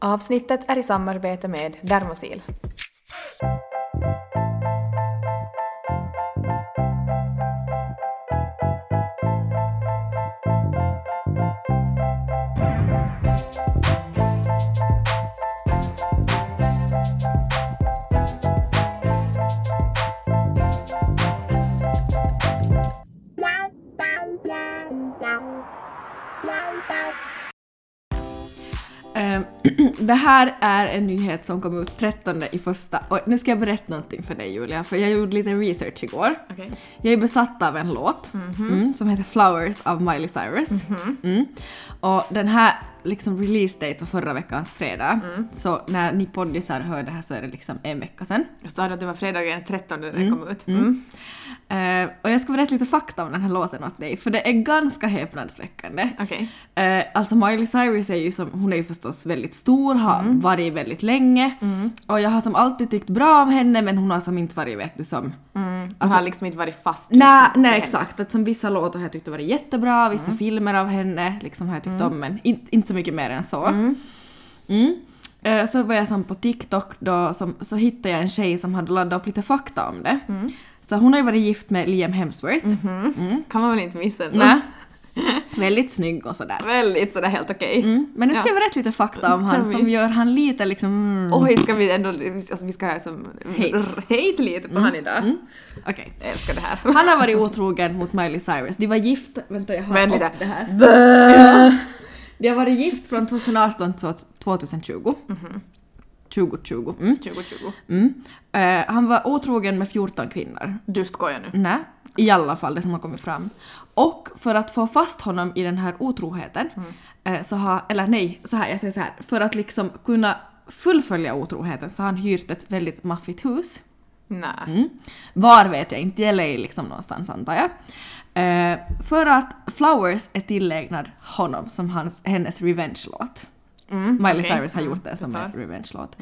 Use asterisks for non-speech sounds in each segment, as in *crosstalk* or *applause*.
Avsnittet är i samarbete med Dermosil. Det här är en nyhet som kom ut 13 i första. Och nu ska jag berätta någonting för dig Julia, för jag gjorde lite research igår. Okej. Jag är besatt av en låt mm, som heter Flowers av Miley Cyrus. Mm. Och den här liksom release date var förra veckans fredag. Så när ni poddisar hör det här så är det liksom en vecka sedan. Jag sa att det var fredagen den 13 när den kom ut. Mm. Eh, och jag ska berätta lite fakta om den här låten åt dig, för det är ganska häpnadsväckande. Okej. Eh, alltså Miley Cyrus är ju som, hon är ju förstås väldigt stor, har varit väldigt länge. Och jag har som alltid tyckt bra om henne men hon har som inte varit vet du som... Mm. Alltså- har liksom inte varit fast Nej, liksom, nej med exakt, att som vissa låtar har jag tyckt varit jättebra, vissa filmer av henne liksom har jag tyckt om men inte, inte så mycket mer än så. Mm. Eh, så var jag som på TikTok då som, så hittade jag en tjej som hade laddat upp lite fakta om det. Så hon har ju varit gift med Liam Hemsworth. henne. Kan man väl inte missa ändå. Nej. *laughs* Väldigt snygg och sådär. Väldigt sådär helt okej. Mm. Men nu ska Ja. jag berätta lite fakta om han som gör han lite liksom... Mm. Oj, ska vi ändå, alltså vi ska som Hate. lite på han idag. Okej. Jag älskar det här. Han har varit otrogen mot Miley Cyrus. De var gift... Vänta, jag har upp det här. Bäh! De har varit gift från 2018 till 2020. 2020. Mm. 2020. Mm. Eh, han var otrogen med 14 kvinnor. Du skojar nu. Nej, i alla fall det som har kommit fram. Och för att få fast honom i den här otroheten, eh, så har, eller nej, så här, jag säger så här, för att liksom kunna fullfölja otroheten så har han hyrt ett väldigt maffigt hus. Nej. Mm. Var vet jag inte, i LA liksom någonstans antar jag. Eh, för att Flowers är tillägnad honom som hans, hennes revenge-låt. Mm, Miley okej. Cyrus har gjort det som en revenge-låt.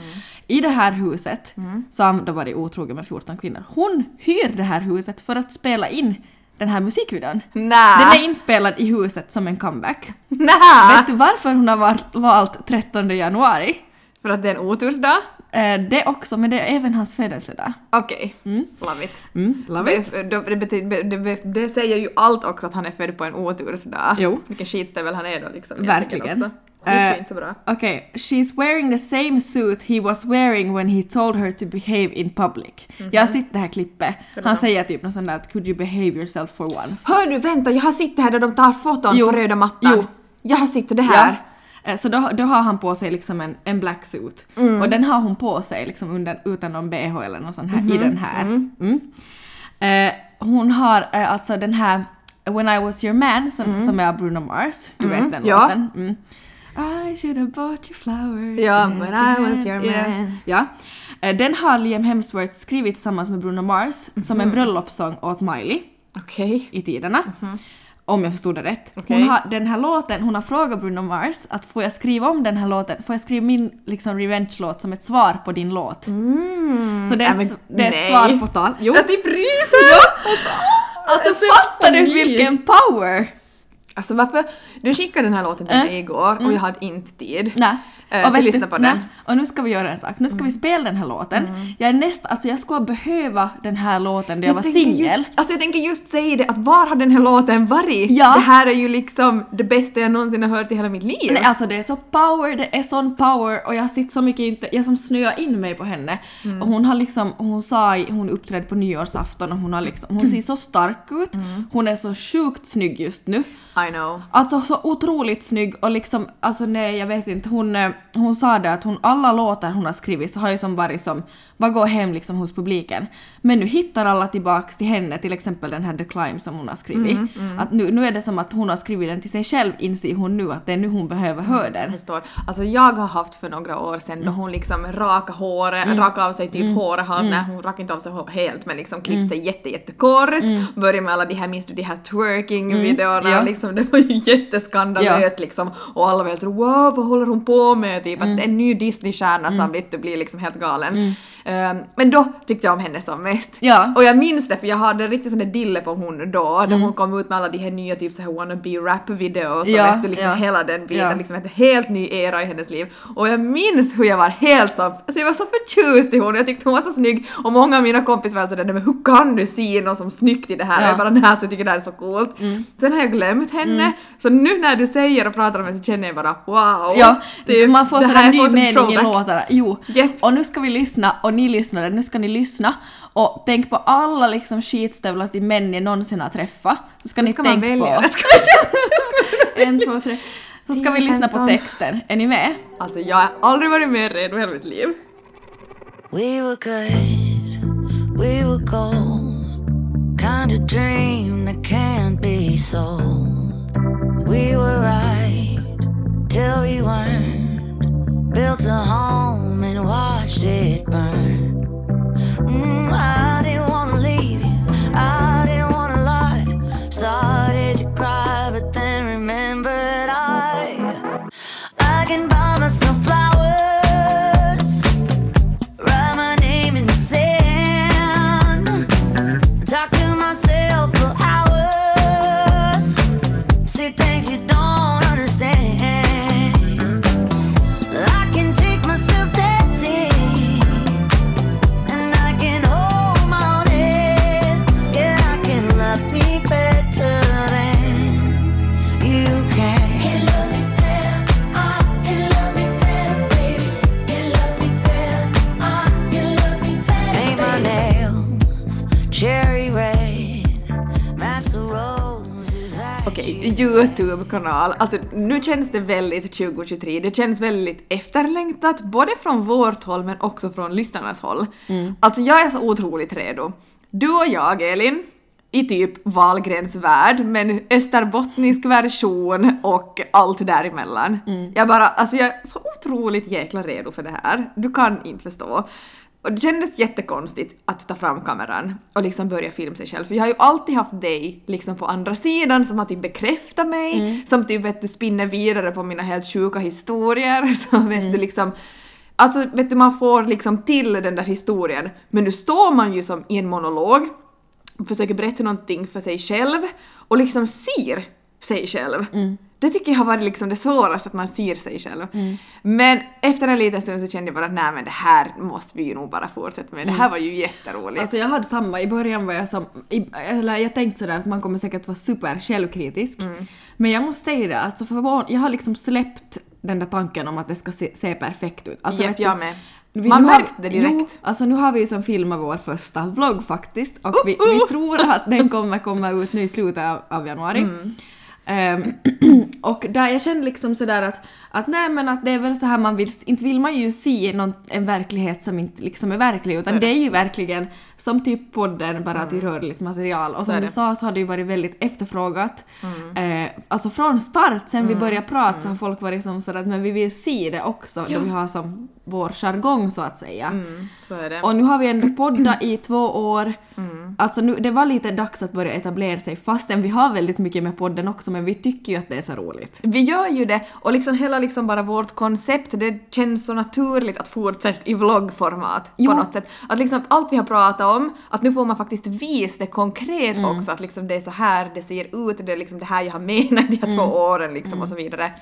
I det här huset, har han då varit otrogen med 14 kvinnor. Hon hyr det här huset för att spela in den här musikvideon. Den Nej! är inspelad i huset som en comeback. Nej! Vet du varför hon har valt, valt 13 januari? För att det är en otursdag? Eh, det också, men det är även hans födelsedag. Okej. Love it. Mm, love it. Det, det, det, betyder, det, säger ju allt också att han är född på en otursdag. Jo. Vilken skitstövel han är då liksom. Verkligen. Också. Det ju Eh, inte så bra. Okej, she's wearing the same suit he was wearing when he told her to behave in public. Jag har sett det här klippet. Han säger typ något sånt där att “could you behave yourself for once?” Hör du, vänta, jag har sett det här där de tar foton Jo. på röda mattan. Jo. Jag har sett det här. Ja. Eh, Så då, då har han på sig liksom en, en black suit. Mm. Och den har hon på sig liksom under, utan någon bh eller något sånt här Mhm. i den här. Mm. Eh, hon har eh, alltså den här “When I was your man” som, som är av Bruno Mars. Du vet den Mm. Ja. låten? Mm. I should have bought you flowers. Ja, when I was your hand." Ja. man. Ja. Eh, Den har Liam Hemsworth skrivit tillsammans med Bruno Mars som Mhm. en bröllopssång åt Miley Okej. i tiderna. Om jag förstod det rätt. Okej. Hon har, den här låten, hon har frågat Bruno Mars att får jag skriva om den här låten, får jag skriva min liksom revenge-låt som ett svar på din låt? Mm. Så det är, Nej, ett, det är ett svar på tal. Jo. Jag typ ryser! Alltså Alltså, fattar du vilken power? Alltså varför? Du skickade den här låten till Äh. mig igår och jag hade inte tid. Nej. Eh, och vet lyssna på den. Mm. Och nu ska vi göra en sak. Nu ska vi spela den här låten. Jag är nästan, alltså jag skulle behöva den här låten när jag, var tänker singel. alltså jag tänker just säga det, att var har den här låten varit? Ja. Det här är ju liksom det bästa jag någonsin har hört i hela mitt liv. Nej, alltså det är så power, det är sån power och jag sitter så mycket inte, jag som snöar in mig på henne. Mm. Och hon har liksom, hon sa, hon uppträdde på nyårsafton och hon har liksom, hon *clears throat* ser så stark ut. Mm. Hon är så sjukt snygg just nu. I know. Alltså så otroligt snygg och liksom, alltså nej jag vet inte, hon, eh, hon sa det att hon, alla låtar hon har skrivit så har ju som varit som, vad går hem liksom hos publiken. Men nu hittar alla tillbaks till henne, till exempel den här The Climb som hon har skrivit. Mm, Att nu, nu är det som att hon har skrivit den till sig själv inser hon nu att det är nu hon behöver höra Jag den. förstår. Alltså jag har haft för några år sedan då hon liksom raka håret, raka av sig typ håret, har, nej hon rakade inte av sig helt men liksom klippt sig jätte jättekort, började med alla de här, minns du de här twerking-videorna, Ja. liksom, det var ju jätteskandalöst liksom. Och alla var helt wow vad håller hon på med? Typ att en ny Disney-stjärna som vet du blir liksom helt galen. Ehm, men då tyckte jag om henne som mest. Ja. Och jag minns det för jag hade riktigt sån där dille på hon då, då hon kom ut med alla de här nya typ så här wannabe rap videos och Ja, vet du liksom ja. hela den biten, Ja. liksom ett helt ny era i hennes liv. Och jag minns hur jag var helt så, alltså jag var så förtjust i hon jag tyckte hon var så snygg och många av mina kompisar var sådär "Nej, men hur kan du se något som snyggt i det här? Ja. Jag bara nej så jag tycker det här är så coolt. Sen har jag glömt henne, så nu när du säger och pratar om henne så känner jag bara wow. Ja, typ, man får sådär ny mening i låtarna. Jo. Japp. Och nu ska vi lyssna, och ni lyssnare, nu ska ni lyssna. Och tänk på alla liksom skitstövlar till män ni någonsin har träffat. Så ska ni ska man tänka välja. *laughs* på... En, två, tre. Så ska vi 10, lyssna på 15. texten. Är ni med? Alltså jag har aldrig varit mer redo i hela mitt liv. We were good, we were gold. Kind of dream that can't be sold. We Youtube-kanal. Alltså nu känns det väldigt 2023. Det känns väldigt efterlängtat, både från vårt håll men också från lyssnarnas håll. Alltså jag är så otroligt redo. Du och jag, Elin, i typ Wahlgrens värld, men österbottnisk version och allt däremellan. Jag bara, alltså jag är så otroligt jäkla redo för det här. Du kan inte förstå. Och det kändes jättekonstigt att ta fram kameran och liksom börja filma sig själv. För jag har ju alltid haft dig liksom på andra sidan som har typ bekräftat mig, som typ vet du spinner vidare på mina helt sjuka historier. *laughs* Så vet du liksom Alltså vet du, man får liksom till den där historien, men nu står man ju som i en monolog och försöker berätta någonting för sig själv och liksom ser sig själv. Det tycker jag har varit liksom det svåraste, att man ser sig själv. Men efter en liten stund så kände jag bara att nej men det här måste vi ju nog bara fortsätta med. Det här var ju jätteroligt. Alltså jag hade samma, i början var jag som, i, eller jag tänkte sådär att man kommer säkert vara super självkritisk. Mm. Men jag måste säga det, alltså för van, jag har liksom släppt den där tanken om att det ska se, se perfekt ut. Alltså Japp, jag med. vi- Man märkte det direkt. Jo, alltså nu har vi ju som filmat vår första vlogg faktiskt och vi, vi tror att den kommer komma ut nu i slutet av, av januari. Mm. Ehm, *clears throat* och där jag kände liksom sådär att, att nej men att det är väl så här man vill, inte vill man ju se någon, en verklighet som inte liksom är verklig utan är det det. är ju verkligen som typ podden bara att vi rörligt material och som du det. sa så har det ju varit väldigt efterfrågat. Eh, alltså från start sen vi började prata så har folk varit som sådär att men vi vill se det också då vi har som vår jargong så att säga. Mm, så. Och nu har vi ändå poddat i två år. Mm. Alltså nu, det var lite dags att börja etablera sig fastän vi har väldigt mycket med podden också men vi tycker ju att det är så roligt. Vi gör ju det och liksom hela liksom bara vårt koncept, det känns så naturligt att fortsätta i vloggformat Jo. på något sätt. Att liksom allt vi har pratat om, att nu får man faktiskt visa det konkret Mm. också, att liksom det är så här det ser ut, det är liksom det här jag har menat de här två Mm. åren liksom och så vidare.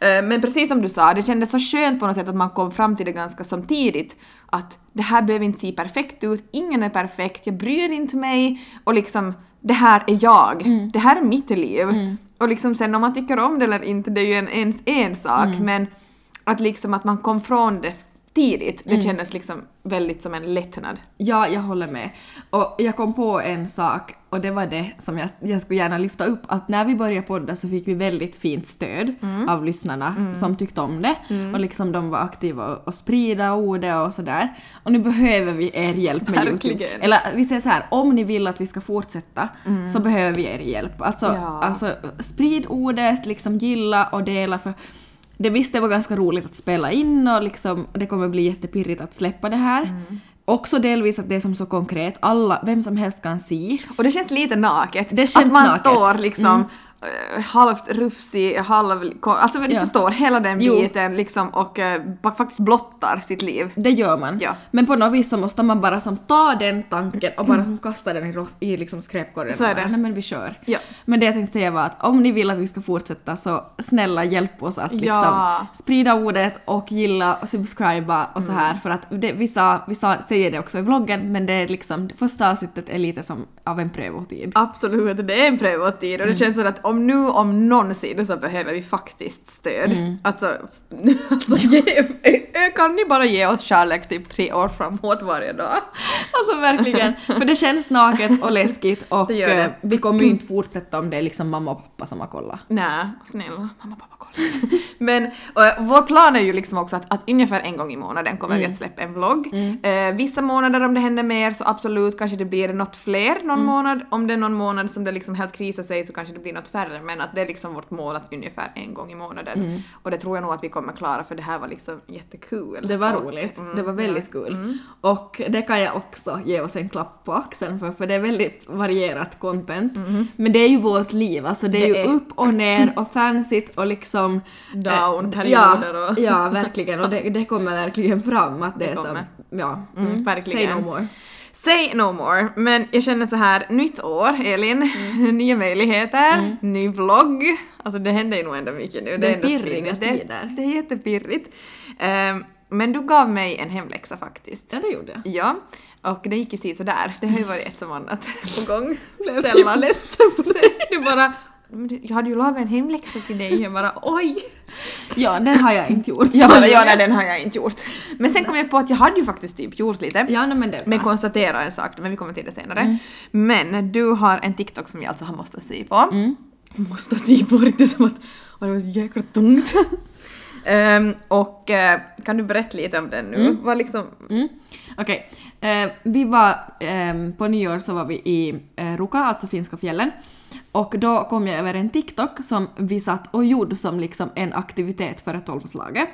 Eh, Men precis som du sa, det kändes så skönt på något sätt att man kom fram till det ganska samtidigt. Att det här behöver inte se perfekt ut, ingen är perfekt, jag bryr inte mig och liksom det här är jag, Mm. det här är mitt liv. Och liksom sen om man tycker om det eller inte, det är ju en, en, en sak, Mm. men att liksom att man kom från det tidigt, Mm. det kändes liksom väldigt som en lättnad. Ja, jag håller med. Och jag kom på en sak och det var det som jag, jag skulle gärna lyfta upp att när vi började podda så fick vi väldigt fint stöd Mm. av lyssnarna som tyckte om det och liksom de var aktiva och, och sprida ordet och sådär. Och nu behöver vi er hjälp med Verkligen. Youtube. Eller vi säger så här, om ni vill att vi ska fortsätta så behöver vi er hjälp. Alltså, Mm. Ja. alltså sprid ordet, liksom gilla och dela för det visst det var ganska roligt att spela in och liksom det kommer bli jättepirrigt att släppa det här. Mm. Också delvis att det är som så konkret, alla, vem som helst kan se. Och det känns lite naket. Det känns att man naket. står liksom eh, halvt rufsig, halv... Alltså men du Ja. förstår, hela den Jo. biten liksom och eh, ba- faktiskt blottar sitt liv. Det gör man. Ja. Men på något vis så måste man bara som ta den tanken och bara som kasta den i, ros- i liksom skräpkorgen. Så är bara, det. Nej men vi kör. Ja. Men det jag tänkte säga var att om ni vill att vi ska fortsätta så snälla hjälp oss att liksom Ja. sprida ordet och gilla och subscriba och så Mm. här för att det, vissa, vissa säger det också i vloggen men det är liksom, det första avsnittet är lite som av en prövotid. Absolut, det är en prövotid och det känns som att om nu om någonsin så behöver vi faktiskt stöd. Alltså, *laughs* alltså ge, kan ni bara ge oss kärlek typ tre år framåt varje dag? Alltså verkligen, för det känns naket och läskigt och Det det. eh, vi kommer ju inte fortsätta om det är liksom mamma och pappa som har kollat. Nej, snälla mamma pappa kolla inte. *laughs* Men eh, vår plan är ju liksom också att, att ungefär en gång i månaden kommer vi att släppa en vlogg. Eh, vissa månader om det händer mer så absolut kanske det blir något fler någon månad. Om det är någon månad som det liksom helt krisar sig så kanske det blir något färre men att det är liksom vårt mål att ungefär en gång i månaden. Och det tror jag nog att vi kommer klara för det här var liksom jättekul. Det var roligt, mm, det var väldigt kul. Och det kan jag också ge oss en klapp på axeln för, för det är väldigt varierat content. Men det är ju vårt liv, alltså det är Det ju är- upp och ner och fancyt och liksom... Down, eh, perioder ja, och- Ja, verkligen. Och det, det kommer verkligen fram att det, Det är som... Ja, Mm, verkligen. Say no more. Say no more, men jag känner så här, nytt år Elin, Mm. *laughs* nya möjligheter, ny vlogg. Alltså det händer ju nog ändå mycket nu. Det är ändå pirriga tider. det är jättepirrigt. Ehm, men du gav mig en hemläxa faktiskt. Ja, det gjorde jag. Ja, och det gick ju sådär. Det har ju varit ett som annat *laughs* på gång. Blev Sällan. typ ledsen på *laughs* det. Du bara, "Men du, jag hade ju lagat en hemläxa till dig. Jag bara oj. Ja, den har jag inte gjort. *laughs* Jag bara ja, nej *laughs* den har jag inte gjort. Men sen kom jag på att jag hade ju faktiskt typ gjort lite. Ja, nej, men det Men konstatera en sak, men vi kommer till det senare. Mm. Men du har en TikTok som jag alltså har måste se på. Mm. Måste se på, *laughs* är som att åh, det var så jäkla tungt. Ehm, och eh, kan du berätta lite om den nu? Vad liksom... Mm. Okej. Eh, vi var, ehm, på nyår så var vi i eh, Ruka, alltså finska fjällen. Och då kom jag över en TikTok som vi satt och gjorde som liksom en aktivitet för ett tolvslaget.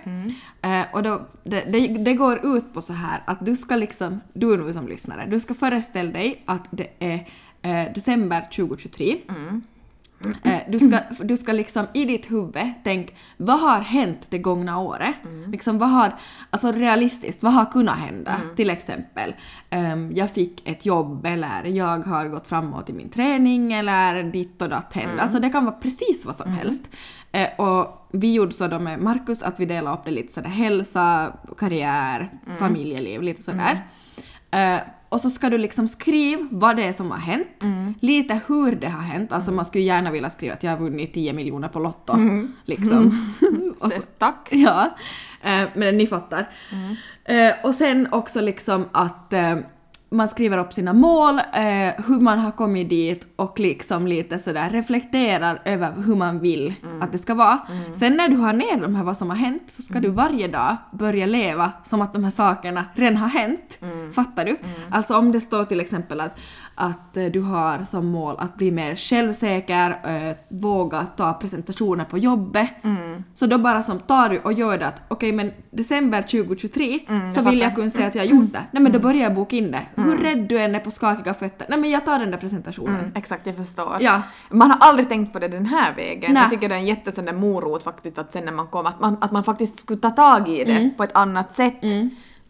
Eh, och då, det, det, det går ut på så här att du ska liksom, du nu som lyssnare, du ska föreställa dig att det är eh, december 2023. Eh, du, ska, du ska liksom i ditt huvud tänk, vad har hänt det gångna året? Liksom vad har, alltså realistiskt, vad har kunnat hända? Till exempel, ehm, jag fick ett jobb eller jag har gått framåt i min träning eller ditt och datt hände. Alltså det kan vara precis vad som helst. Eh, och vi gjorde så då med Markus att vi delade upp det lite sådär hälsa, karriär, familjeliv, lite sådär. Eh, och så ska du liksom skriva vad det är som har hänt, lite hur det har hänt, alltså man skulle gärna vilja skriva att jag har vunnit 10 miljoner på Lotto. Liksom. *laughs* och så, Tack. *laughs* ja, eh, men ni fattar. Eh, och sen också liksom att eh, man skriver upp sina mål, eh, hur man har kommit dit och liksom lite sådär reflekterar över hur man vill att det ska vara. Sen när du har ner de här vad som har hänt så ska du varje dag börja leva som att de här sakerna redan har hänt. Fattar du? Alltså om det står till exempel att, att eh, du har som mål att bli mer självsäker, eh, våga ta presentationer på jobbet. Så då bara som tar du och gör det att okej men december 2023 så jag vill fattar. jag kunna säga att jag har gjort det. Nej men då börjar jag boka in det. Hur rädd du än är på skakiga fötter, nej men jag tar den där presentationen. Mm, exakt, jag förstår. Ja. Man har aldrig tänkt på det den här vägen. Nej. Jag tycker det är en jättesån morot faktiskt att sen när man kommer, att man, att man faktiskt skulle ta tag i det på ett annat sätt.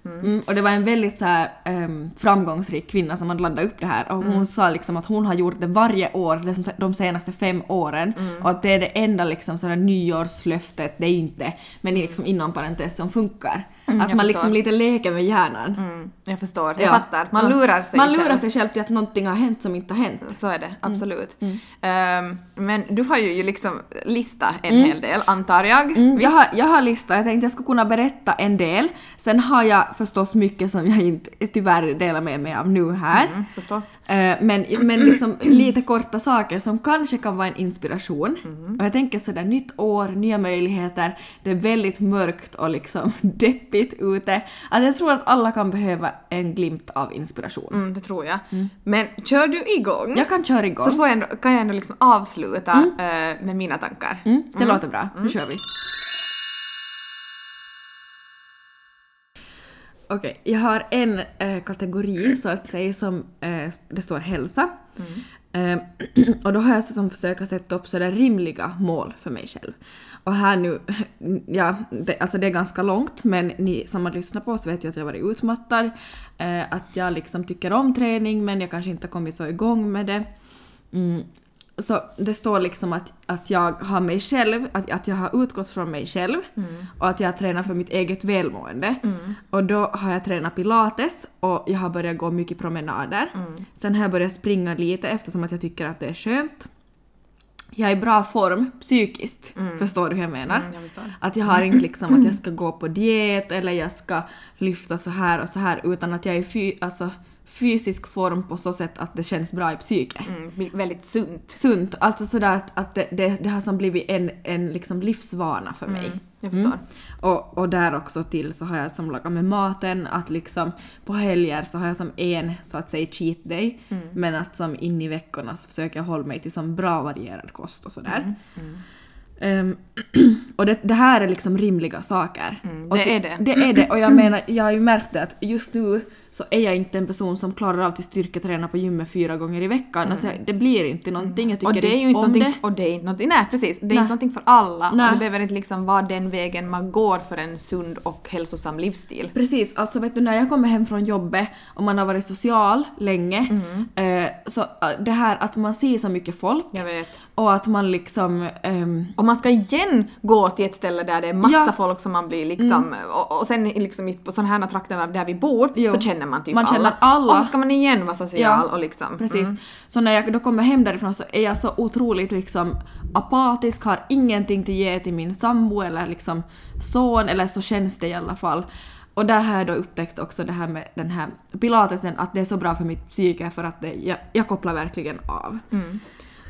Mm, och det var en väldigt så här, ehm, framgångsrik kvinna som hade laddat upp det här och hon sa liksom att hon har gjort det varje år de, senaste fem åren och att det är det enda liksom så här nyårslöftet, det är inte, men liksom inom parentes som funkar. att jag man förstår. liksom lite leker med hjärnan. Mm, jag förstår, jag Ja. fattar. Man lurar sig Man själv. lurar sig själv till att någonting har hänt som inte har hänt. Så är det, Mm. absolut. Ehm, men du har ju liksom listat en hel del, antar jag. Mm, jag, har, jag har listat, jag tänkte jag skulle kunna berätta en del. Sen har jag förstås mycket som jag inte tyvärr delar med mig av nu här. Mm, förstås. Eh, men, men liksom lite korta saker som kanske kan vara en inspiration. Mm. Och jag tänker sådär nytt år, nya möjligheter, det är väldigt mörkt och liksom *laughs* deppigt ute. Alltså jag tror att alla kan behöva en glimt av inspiration. Mm, det tror jag. Men kör du igång? Jag kan köra igång. Så får jag ändå, kan jag ändå liksom avsluta eh, med mina tankar. Mm, det låter bra, nu kör vi. Okej, jag har en eh, kategori *clears throat* så att säga som eh, det står hälsa. Eh, *clears throat* och då har jag som försökt sätta upp sådär rimliga mål för mig själv. Och här nu, *clears throat* ja, det, alltså det är ganska långt men ni som har lyssnat på oss vet ju att jag har varit utmattad. Eh, att jag liksom tycker om träning men jag kanske inte har kommit så igång med det. Mm. Så det står liksom att, att jag har mig själv, att, att jag har utgått från mig själv och att jag tränar för mitt eget välmående. Och då har jag tränat pilates och jag har börjat gå mycket promenader. Sen har jag börjat springa lite eftersom att jag tycker att det är skönt. Jag är i bra form psykiskt, förstår du hur jag menar? Mm, jag. Att jag har inte liksom att jag ska gå på diet eller jag ska lyfta så här och så här utan att jag är fy, alltså, fysisk form på så sätt att det känns bra i psyket Mm, väldigt sunt. sunt. Alltså sådär att, att det, det, det har som blivit en, en liksom livsvana för mig. Mm, jag förstår. Och, och där också till så har jag som lagat med maten att liksom på helger så har jag som en så att säga cheat day Mm. men att som in i veckorna så försöker jag hålla mig till som bra varierad kost och sådär. Mm, Ehm, *clears throat* och det, det här är liksom rimliga saker. Mm, och det är det. Det är det och jag *clears throat* menar, jag har ju märkt det att just nu så är jag inte en person som klarar av att styrketräna på gymmet fyra gånger i veckan. Alltså, det blir inte någonting, jag tycker Mm. Och det är ju inte om det. och det är inte någonting, nej precis, det är Nej. inte någonting för alla Nej. och det behöver inte liksom vara den vägen man går för en sund och hälsosam livsstil. Precis, alltså vet du när jag kommer hem från jobbet och man har varit social länge, Mm. eh, så eh, det här att man ser så mycket folk Jag vet. och att man liksom... ehm, Och man ska igen gå till ett ställe där det är massa Ja. Mm. folk som man blir liksom, och, och sen liksom på sådana här trakter där vi bor Jo. så känner man typ Man alla. känner alla. Och så ska man igen vara social Ja, och liksom. Precis. Mm. Så när jag då kommer hem därifrån så är jag så otroligt liksom apatisk, har ingenting att ge till min sambo eller liksom son, eller så känns det i alla fall. Och där har jag då upptäckt också det här med den här pilatesen, att det är så bra för mitt psyke för att det, jag, jag kopplar verkligen av. Mm.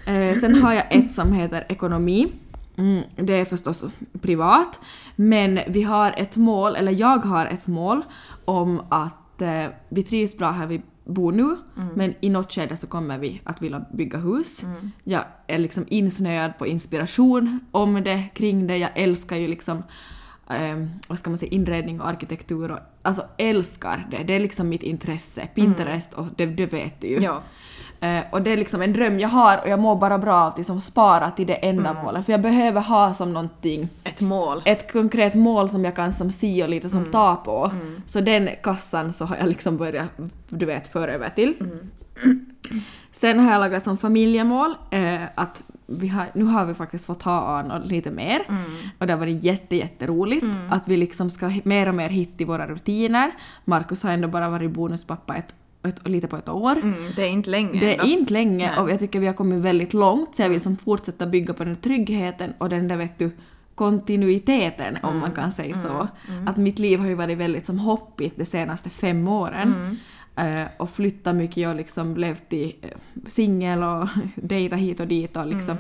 Eh, sen har jag ett som heter ekonomi. Mm, det är förstås privat. Men vi har ett mål, eller jag har ett mål om att eh, vi trivs bra här vi bor nu, men i något skede så kommer vi att vilja bygga hus. Jag är liksom insnöad på inspiration om det, kring det. Jag älskar ju liksom eh, vad ska man säga, inredning och arkitektur och alltså älskar det. Det är liksom mitt intresse. Pinterest och det, det vet du ju. Ja. Eh, och det är liksom en dröm jag har och jag mår bara bra av att liksom spara till det ändamålet. För jag behöver ha som någonting, Ett mål. ett konkret mål som jag kan som si och lite som ta på. Så den kassan så har jag liksom börjat, du vet, föra över till. *clears throat* Sen har jag lagat som familjemål eh, att vi har, nu har vi faktiskt fått ha Arnold lite mer och det har varit jätte, jätteroligt att vi liksom ska mer och mer hitta i våra rutiner. Markus har ändå bara varit bonuspappa ett, ett, lite på ett år. Mm, det är inte länge Det ändå. är inte länge Nej. och jag tycker vi har kommit väldigt långt så jag vill som fortsätta bygga på den tryggheten och den där vet du kontinuiteten om man kan säga så. Att mitt liv har ju varit väldigt som hoppigt de senaste fem åren. Eh, och flyttat mycket och liksom levt i eh, singel och *laughs* dejta hit och dit och liksom.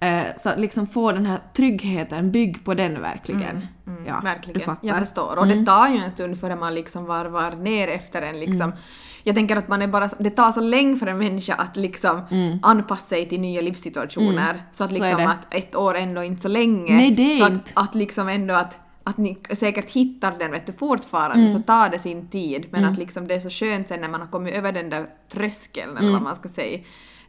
Eh, så att liksom få den här tryggheten, bygg på den verkligen. Ja, Verkligen. du fattar. Jag förstår. Och det tar ju en stund före man liksom varvar ner efter en liksom Jag tänker att man är bara så, det tar så länge för en människa att liksom anpassa sig till nya livssituationer. Så att Så är liksom det. att ett år ändå inte så länge. Nej, det är så inte. Att, att liksom ändå att att ni säkert hittar den vet du fortfarande Mm. så tar det sin tid men att liksom det är så skönt sen när man har kommit över den där tröskeln eller vad man ska säga.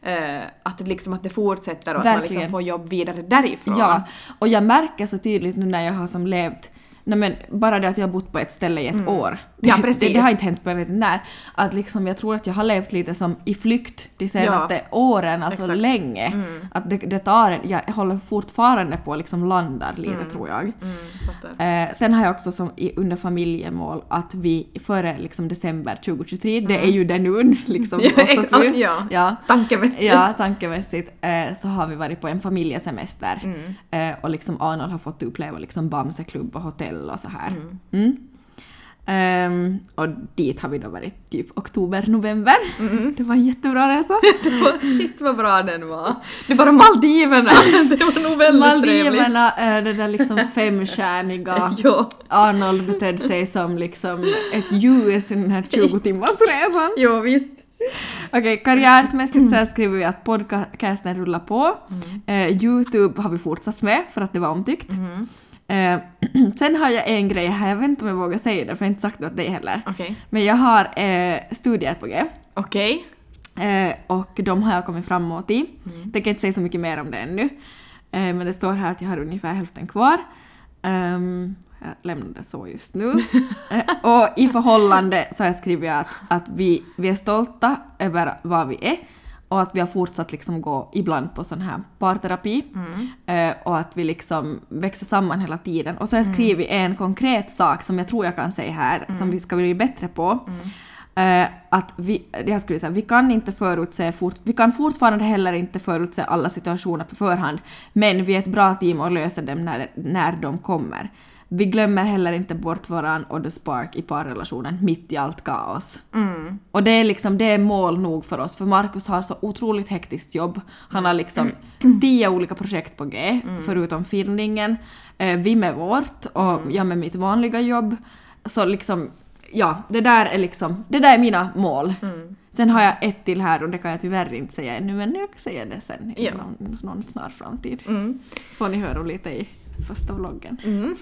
eh, att liksom att det fortsätter och att man Mm. Verkligen. liksom får jobb vidare därifrån. Ja, och jag märker så tydligt nu när jag har som levt Nej men bara det att jag har bott på ett ställe i ett år. Mm. Ja, *laughs* Det, precis. det har inte hänt på jag vet inte när. Att liksom jag tror att jag har levt lite som i flykt de senaste åren, alltså exakt. länge. Att det, det tar jag håller fortfarande på att liksom landar lite tror jag. Mm. Eh, sen har jag också som i, under familjemål att vi före liksom december 2023, det är ju det nu *laughs* liksom Mm. Ja, nu. ja. ja. Tankemässigt. Ja, tankemässigt eh, så har vi varit på en familjesemester Mm. eh, och liksom Arnold har fått uppleva liksom Bamseklubb och hotell och så här. Mm. Mm. Ehm, och dit har vi då varit typ oktober, november. Mm. Det var en jättebra resa. *laughs* Shit vad bra den var. Det var Maldiverna. *laughs* *laughs* Det var nog väldigt trevligt. Maldiverna, eh, det där liksom femstjärniga. Jo. Arnold betedde sig som liksom ett ljus i den här 20 timmars resan. jo, visst. Okej, karriärsmässigt så skriver vi att podcasten rullar på. Eh, Youtube har vi fortsatt med för att det var omtyckt. Eh, *clears throat* sen har jag en grej här, jag vet inte om jag vågar säga det för jag har inte sagt det åt dig heller. Okej. Men jag har eh, studier på G. Okej. Eh, och de har jag kommit framåt i. Mm. Tänker inte säga så mycket mer om det ännu. Eh, men det står här att jag har ungefär hälften kvar. Ehm, jag lämnar det så just nu. *laughs* eh, och i förhållande så har jag skrivit att, att vi, vi är stolta över vad vi är och att vi har fortsatt liksom gå ibland på sån här parterapi eh, och att vi liksom växer samman hela tiden. Och så har jag skrivit en konkret sak som jag tror jag kan säga här som vi ska bli bättre på. Eh, att vi, jag skulle säga, vi kan inte förutse, fort, vi kan fortfarande heller inte förutse alla situationer på förhand, men vi är ett bra team och löser dem när, när de kommer. Vi glömmer heller inte bort varann och the spark i parrelationen mitt i allt kaos. Mm. Och det är liksom, det är mål nog för oss, för Markus har så otroligt hektiskt jobb. Han har liksom tio olika projekt på G, förutom filmningen. Eh, vi med vårt och jag med mitt vanliga jobb. Så liksom, ja, det där är liksom, det där är mina mål. Sen har jag ett till här och det kan jag tyvärr inte säga ännu, men jag kan säga det sen i Ja. någon, någon snar framtid. Mm. Får ni höra lite i första vloggen. Mm.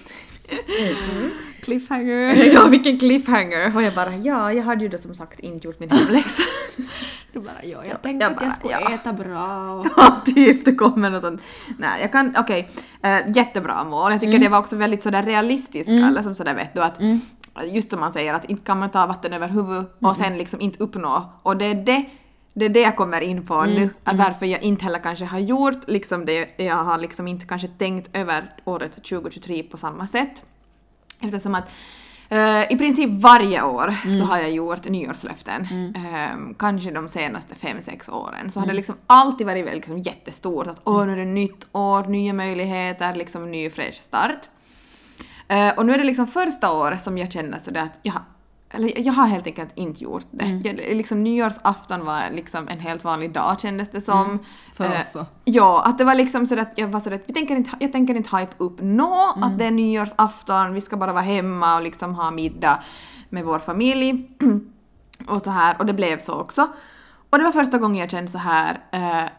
Cliffhanger! *laughs* Ja, vilken cliffhanger! Och jag bara ja, jag hade ju då som sagt inte gjort min hemläxa. *laughs* Du bara ja, jag tänkte jag att jag bara, skulle ja. äta bra och... *laughs* Ja, typ, det kommer något sånt. Nej, jag kan, okej, eh, jättebra mål. Jag tycker det var också väldigt sådär realistiska, eller som sådär vet du att just som man säger att inte kan man ta vatten över huvudet och sen liksom inte uppnå. Och det är det, det är det jag kommer in på nu, att varför jag inte heller kanske har gjort liksom det, jag har liksom inte kanske tänkt över året 2023 på samma sätt. Eftersom att eh, i princip varje år så har jag gjort nyårslöften. Eh, kanske de senaste fem sex åren. Så har det liksom alltid varit liksom jättestort att åh nu är det nytt år, nya möjligheter, liksom ny fräsch start. Eh, och nu är det liksom första året som jag känner sådär att jag, har- eller jag har helt enkelt inte gjort det. Jag, liksom nyårsafton var liksom en helt vanlig dag kändes det som. för Eh, oss så. Ja, att det var liksom så att jag var sådär att vi tänker inte, jag tänker inte hype upp nå Mm. att det är nyårsafton, vi ska bara vara hemma och liksom ha middag med vår familj. *clears throat* och så här, och det blev så också. Och det var första gången jag kände så här eh,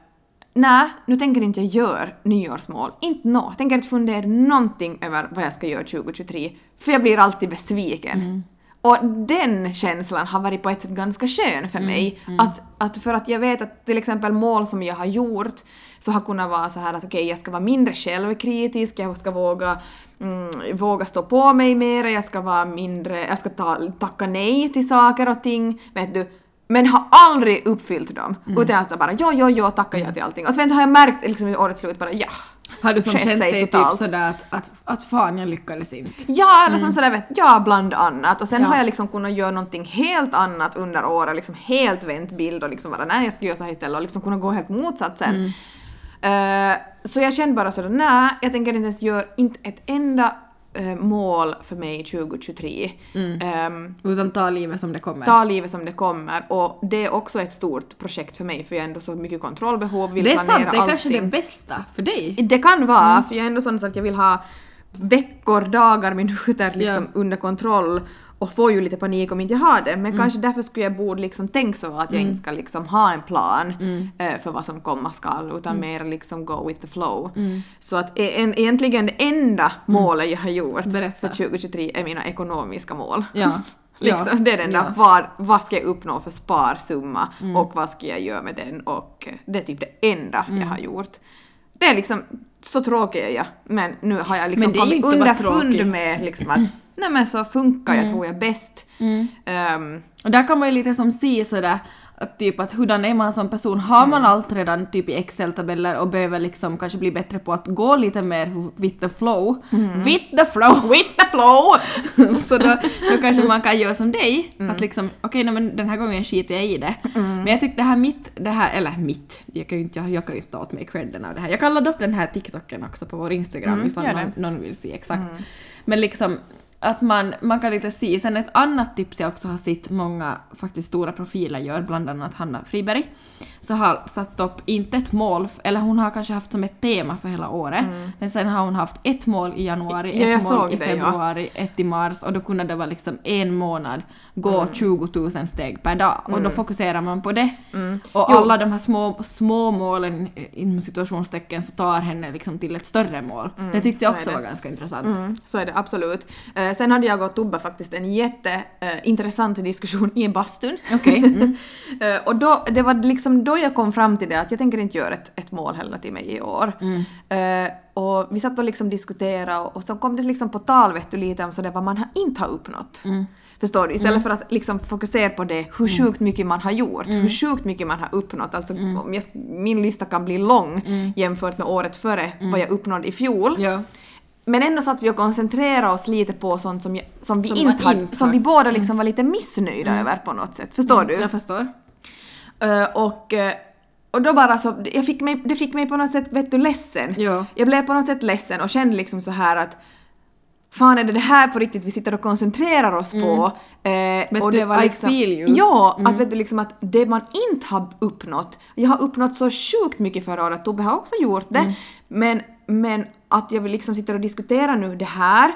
Nej, nu tänker inte jag göra nyårsmål. Inte nå. Jag tänker inte fundera någonting över vad jag ska göra 2023. För jag blir alltid besviken. Och den känslan har varit på ett sätt ganska skön för mig. Att, att för att jag vet att till exempel mål som jag har gjort så har kunnat vara så här att okej, jag ska vara mindre självkritisk, jag ska våga, mm, våga stå på mig mer, jag ska vara mindre, jag ska ta, tacka nej till saker och ting, vet du. Men har aldrig uppfyllt dem. Utan att bara jo, jo, jo, tackar jag till allting. Och sen har jag märkt liksom i årets slut bara ja. Har du som känt dig typ totalt. sådär att, att, att fan jag lyckades inte? Ja, eller som sådär vet, ja bland annat. Och sen Ja. har jag liksom kunnat göra någonting helt annat under året, liksom helt vänt bild och liksom bara nej jag ska göra så här istället och liksom kunna gå helt motsatt sen. Eh, så jag kände bara sådär, nej jag tänker inte ens göra inte ett enda mål för mig 2023. Ehm, Utan ta livet som det kommer. ta livet som det kommer och det är också ett stort projekt för mig för jag har ändå så mycket kontrollbehov, vill det är sant, det är kanske det bästa för dig. Det kan vara, Mm. för jag är ändå sån så att jag vill ha veckor, dagar, minuter liksom Ja. under kontroll och får ju lite panik om inte jag har det. Men Mm. kanske därför skulle jag borde liksom tänka så att jag inte ska liksom ha en plan eh, för vad som komma skall utan Mm. mer liksom go with the flow. Så att e- en, egentligen det enda målet jag har gjort Berätta. för 2023 är mina ekonomiska mål. Ja. *laughs* Liksom, Ja. det är den där, Ja. vad, vad ska jag uppnå för sparsumma Mm. och vad ska jag göra med den och det är typ det enda Mm. jag har gjort. Det är liksom, så tråkig är jag, men nu har jag liksom kommit underfund med liksom att *clears throat* nej men så funkar Mm. jag tror jag bäst. Ehm, Och där kan man ju lite som se sådär att typ att hurdan är man som person? Har man allt redan typ i Excel-tabeller och behöver liksom kanske bli bättre på att gå lite mer with the flow. With the flow! *laughs* with the flow! *laughs* så då, då kanske man kan göra som dig, att liksom okej nej, men den här gången skiter jag i det. Men jag tyckte det här mitt, det här, eller mitt, jag kan ju inte, jag kan ju inte ta åt mig credden av det här. Jag kan ladda upp den här TikToken också på vår Instagram Mm, ifall någon, någon vill se exakt. Men liksom att man, man kan lite se. Sen ett annat tips jag också har sett många faktiskt stora profiler gör, bland annat Hanna Friberg, så har satt upp, inte ett mål, eller hon har kanske haft som ett tema för hela året, men sen har hon haft ett mål i januari, Mm. Ja, ett mål i det, ja. februari, ett i mars och då kunde det vara liksom en månad gå Mm. 20 000 steg per dag och då fokuserar man på det. Och Mm. Jo. alla de här små, små målen eh, inom situationstecken så tar henne liksom till ett större mål. det tyckte jag Mm, också var ganska intressant. Mm, så är det absolut. Eh, sen hade jag och Tobbe faktiskt en jätteintressant diskussion i bastun. Okej. Mm. *laughs* Eh, och då, det var liksom då jag kom fram till det att jag tänker inte göra ett, ett mål heller till mig i år. Mm. Eh, och vi satt och liksom diskuterade och, och så kom det liksom på tal vet du, lite om sådär vad man har, inte har uppnått. Mm. Förstår du? Istället för att liksom fokusera på det hur sjukt mycket man har gjort, Mm. hur sjukt mycket man har uppnått. Alltså, om jag, min lista kan bli lång Mm. jämfört med året före vad jag uppnådde i fjol. Ja. Men ändå så att vi koncentrerade oss lite på sånt som, jag, som vi Som inte hade, inte som. Mm. vi båda liksom var lite missnöjda över på något sätt. Förstår du? Jag förstår. Eh, och, eh, och då bara så, jag fick mig, det fick mig på något sätt vet du ledsen. Ja. Jag blev på något sätt ledsen och kände liksom så här att Fan är det det här på riktigt vi sitter och koncentrerar oss på? Eh, Mm. Och det var I liksom, feel you. Mm. Ja, att vet du liksom att det man inte har uppnått, jag har uppnått så sjukt mycket förra året, Tobbe har också gjort det, Mm. men, men att jag liksom sitta och diskutera nu det här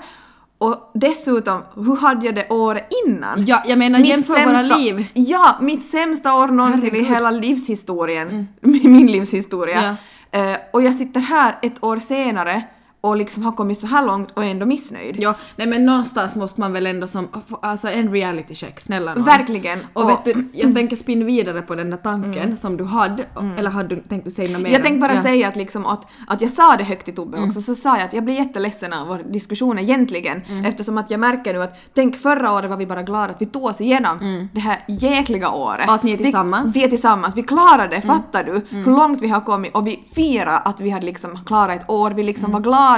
och dessutom, hur hade jag det året innan? Ja, jag menar jämför våra liv. Ja, mitt sämsta år någonsin i Herregud. Mm. hela livshistorien. *laughs* Min livshistoria. Eh, och jag sitter här ett år senare och liksom har kommit så här långt och är ändå missnöjd. Ja, nej men någonstans måste man väl ändå som, alltså en reality check, snälla nån. Verkligen. Och vet du, jag tänker spinna vidare på den där tanken som du hade, eller hade du tänkt du säga något mer? Jag tänkte bara ja. säga att, liksom att, att jag sa det högt till Tobbe också, så sa jag att jag blir jätteledsen av vår diskussion egentligen eftersom att jag märker nu att tänk förra året var vi bara glada att vi tog oss igenom det här jäkliga året. Och att ni är Vi- tillsammans. Vi, är tillsammans, vi klarade det, fattar du? Hur långt vi har kommit och vi firar att vi hade liksom klarat ett år, vi liksom var glada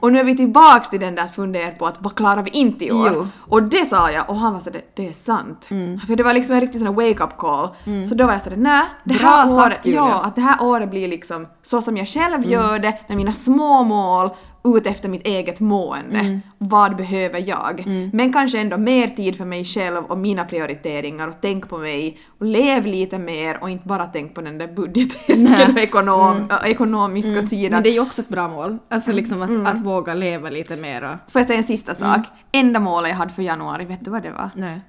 och nu är vi tillbaks till den där att fundera på att vad klarar vi inte i år? Jo. Och det sa jag och han var så det, är sant. För det var liksom en riktig sån wake-up call. Så då var jag sådär nej, det Bra här sagt, året, Julia. ja, att det här året blir liksom så som jag själv Mm. gör det med mina små mål ut efter mitt eget mående. Mm. Vad behöver jag? Men kanske ändå mer tid för mig själv och mina prioriteringar och tänk på mig och lev lite mer och inte bara tänk på den där budgeten och ekonom, äh, ekonomiska sidan. Mm. Men det är ju också ett bra mål. Alltså liksom att, att våga leva lite mer och... Får jag säga en sista sak? Mm. Enda målet jag hade för januari, vet du vad det var? Nej.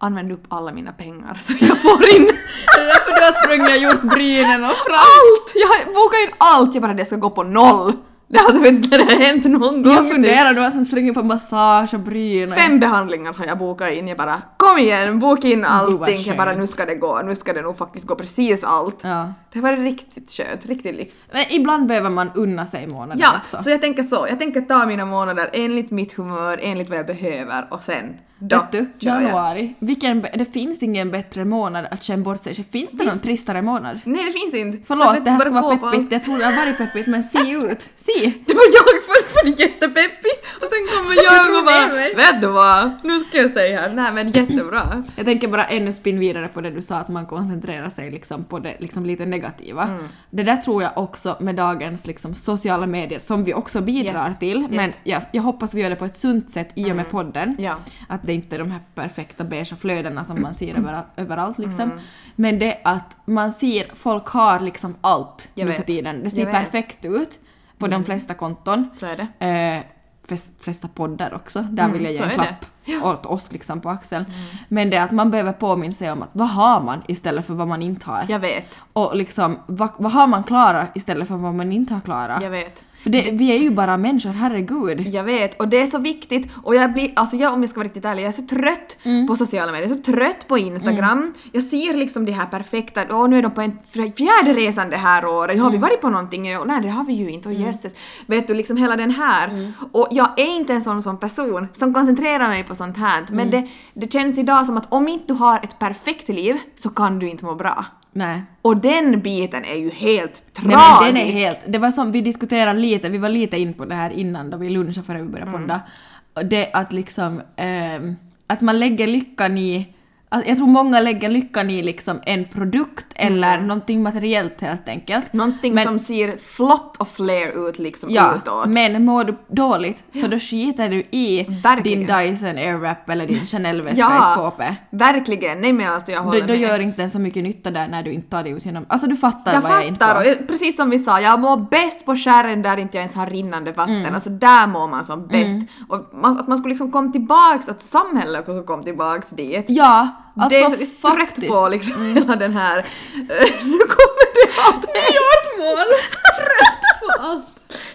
Använd upp alla mina pengar så jag får in *laughs* Det är därför du har sprungit och gjort brynen och fram. allt! Jag har bokat in allt! Jag bara det ska gå på noll. Det har alltså vet inte det har hänt någon gång. Jag funderar, du har som sprungit på massage och bryn och... Fem behandlingar har jag bokat in. Jag bara kom igen, boka in allting. Jag bara nu ska det gå. Nu ska det nog faktiskt gå precis allt. Ja. Det var riktigt skönt, riktigt livs. Men ibland behöver man unna sig månader Ja, också. så jag tänker så. Jag tänker ta mina månader enligt mitt humör, enligt vad jag behöver och sen jag. januari. Vilken, det finns ingen bättre månad att känna bort sig. Finns det någon tristare månad? Nej det finns inte. Förlåt, det här ska vara peppigt. Jag tror det har varit peppigt, men se ut. *laughs* Se! Det var jag först var det jättepeppig och sen kommer jag och bara vet du vad, nu ska jag säga här, nej men jättebra. Jag tänker bara ännu spinn vidare på det du sa att man koncentrerar sig liksom på det liksom lite negativa. Mm. Det där tror jag också med dagens liksom sociala medier som vi också bidrar Japp, till. japp. Men jag, jag hoppas vi gör det på ett sunt sätt i och med podden. Mm. Ja. Att det inte är de här perfekta beigea flödena som man ser över, överallt liksom. Mm. Men det att man ser, folk har liksom allt Jag nu för tiden. Det ser. Mm. perfekt ut på de flesta konton. Så är det. Eh, flesta poddar också. Där vill jag ge Mm, en klapp åt oss liksom på axeln. Men det är att man behöver påminna sig om att vad har man istället för vad man inte har. Jag vet, Och liksom vad, vad har man klarat istället för vad man inte har klarat. jag vet. För det, vi är ju bara människor, herregud. Jag vet, och det är så viktigt. Och jag blir, alltså jag om jag ska vara riktigt ärlig, jag är så trött Mm. på sociala medier, så trött på Instagram. Jag ser liksom de här perfekta, åh nu är de på en fjärde resan det här året, har Mm. vi varit på någonting? Och, nej det har vi ju inte, och jösses. Vet du, liksom hela den här. Mm. Och jag är inte en sån som person som koncentrerar mig på sånt här. Men Mm. det, det känns idag som att om inte du har ett perfekt liv så kan du inte må bra. Nej. Och den biten är ju helt tragisk. Nej men den är helt, det var som vi diskuterade lite, vi var lite in på det här innan då vi lunchade före vi började podda. Och Det att liksom, ehm, att man lägger lyckan i Jag tror många lägger lyckan i liksom en produkt eller någonting materiellt helt enkelt. Någonting Men- som ser flott och flair ut liksom Ja, utåt. men mår du dåligt så då skiter du i Verkligen. din Dyson Airwrap eller din *laughs* Chanel-väska Ja. i skåpet. Verkligen, nej men alltså jag håller Då, då med. gör inte så mycket nytta där när du inte tar dig ut genom... Alltså du fattar jag vad jag är inne fattar, på. jag- precis som vi sa, jag mår bäst på skären där inte jag ens har rinnande vatten. Mm. Alltså där mår man som bäst. Och man, att man skulle liksom komma tillbaks, att samhället också kommer tillbaks dit. Ja, alltså det är så jag är trött på liksom hela den här... *laughs* nu kommer det allt! Nyårsmål! *laughs* trött på allt!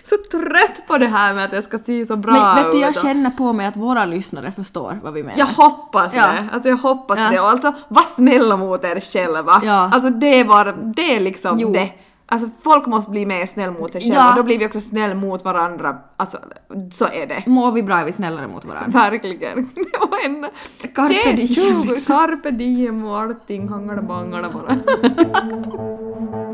Så trött på det här med att det ska se så bra Men vet du, jag ut. känner på mig att våra lyssnare förstår vad vi menar. Jag hoppas Ja. det. Alltså jag hoppas Ja. det. Och alltså var snälla mot er själva. Ja. Alltså det var det är liksom Jo. det. Alltså folk måste bli mer snäll mot sig själva. Ja. Då blir vi också snäll mot varandra. Alltså så är det. Mår vi bra är vi snällare mot varandra. *laughs* Verkligen. Det var en... Carpe diem, 20, liksom. Carpe diem och allting hangala bangala bara. *laughs*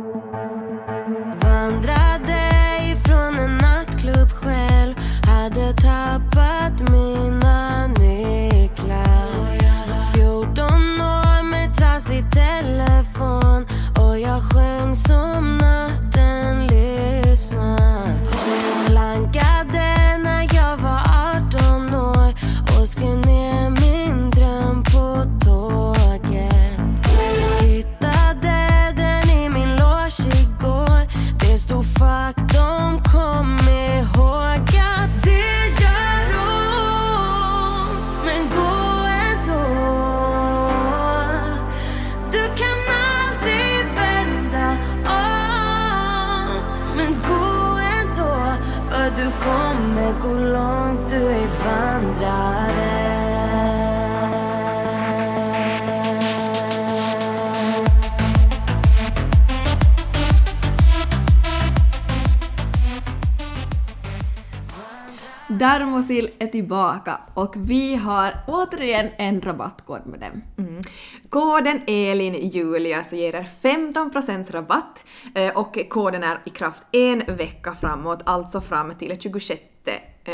Dermosil är tillbaka och vi har återigen en rabattkod med dem. Mm. Koden ELIN Julia så ger er 15% rabatt eh, och koden är i kraft en vecka framåt, alltså fram till 26 eh,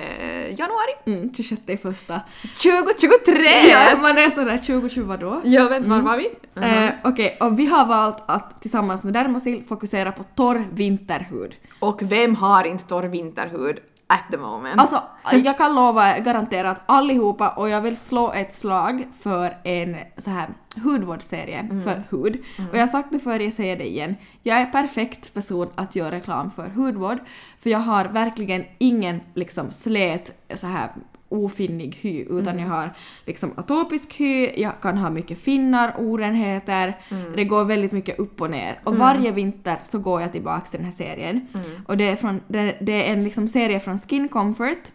januari Mm, 26 i första. 2023! Ja, man är sådär 2020 vadå? Jag vet var var vi? Eh, Okej, och vi har valt att tillsammans med Dermosil fokusera på torr vinterhud. Och vem har inte torr vinterhud at the moment? Alltså, jag kan lova, garantera att allihopa, och jag vill slå ett slag för en så här hudvårdsserie för hud. Och jag har sagt det förr, jag säger det igen. Jag är perfekt person att göra reklam för hudvård, för jag har verkligen ingen liksom slät så här ofinnig hy, utan jag har liksom atopisk hy, jag kan ha mycket finnar, orenheter, det går väldigt mycket upp och ner. Och varje vinter så går jag tillbaka till den här serien. Och det är, från, det, det är en liksom serie från Skin Comfort,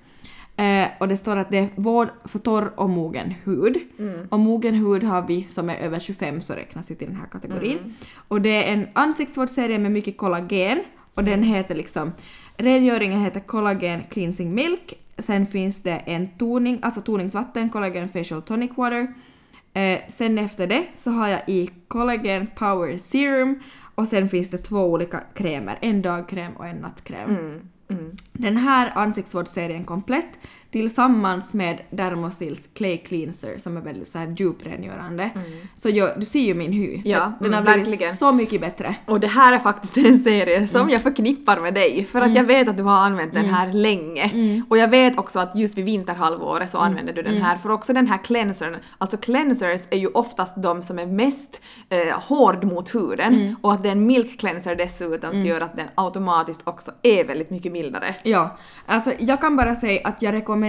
Eh, och det står att det är vård för torr och mogen hud. Och mogen hud har vi som är över 25 så räknas ju till den här kategorin. Och det är en ansiktsvårdsserie med mycket kollagen och den heter liksom Rengöringen heter Collagen Cleansing Milk. Sen finns det en toning, alltså toningsvatten, Collagen Facial Tonic Water. Eh, sen efter det så har jag i Collagen Power Serum och sen finns det två olika krämer, en dagkräm och en nattkräm. Mm, mm. Den här ansiktsvårdsserien komplett tillsammans med Dermosils Clay Cleanser som är väldigt så här djuprengörande. Så jag, du ser ju min hy. Mm. Ja, den har mm, blivit verkligen. så mycket bättre. Och det här är faktiskt en serie som Mm. jag förknippar med dig för att jag vet att du har använt den här länge. Mm. Och jag vet också att just vid vinterhalvåret så använder du den här för också den här cleansern, alltså cleansers är ju oftast de som är mest eh, hård mot huden Mm. och att det är en milk cleanser dessutom som gör att den automatiskt också är väldigt mycket mildare. Ja, alltså jag kan bara säga att jag rekommenderar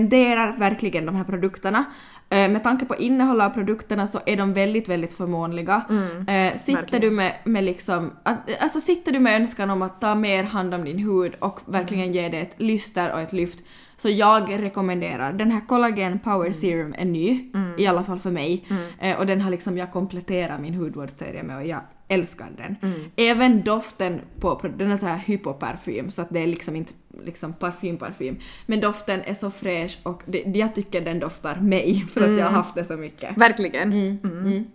verkligen de här produkterna. Eh, med tanke på innehållet av produkterna så är de väldigt, väldigt förmånliga. Eh, sitter verkligen. du med, med liksom, alltså sitter du med önskan om att ta mer hand om din hud och verkligen ge det ett lyster och ett lyft så jag rekommenderar, den här Collagen Power Serum är ny, i alla fall för mig. Eh, och den har liksom jag kompletterat min hudvårdsserie med och jag älskar den. Även doften på den är så här hypoparfym så att det är liksom inte liksom parfym parfym. Men doften är så fräsch och det, jag tycker den doftar mig *laughs* för att jag har haft det så mycket. Verkligen. Mm.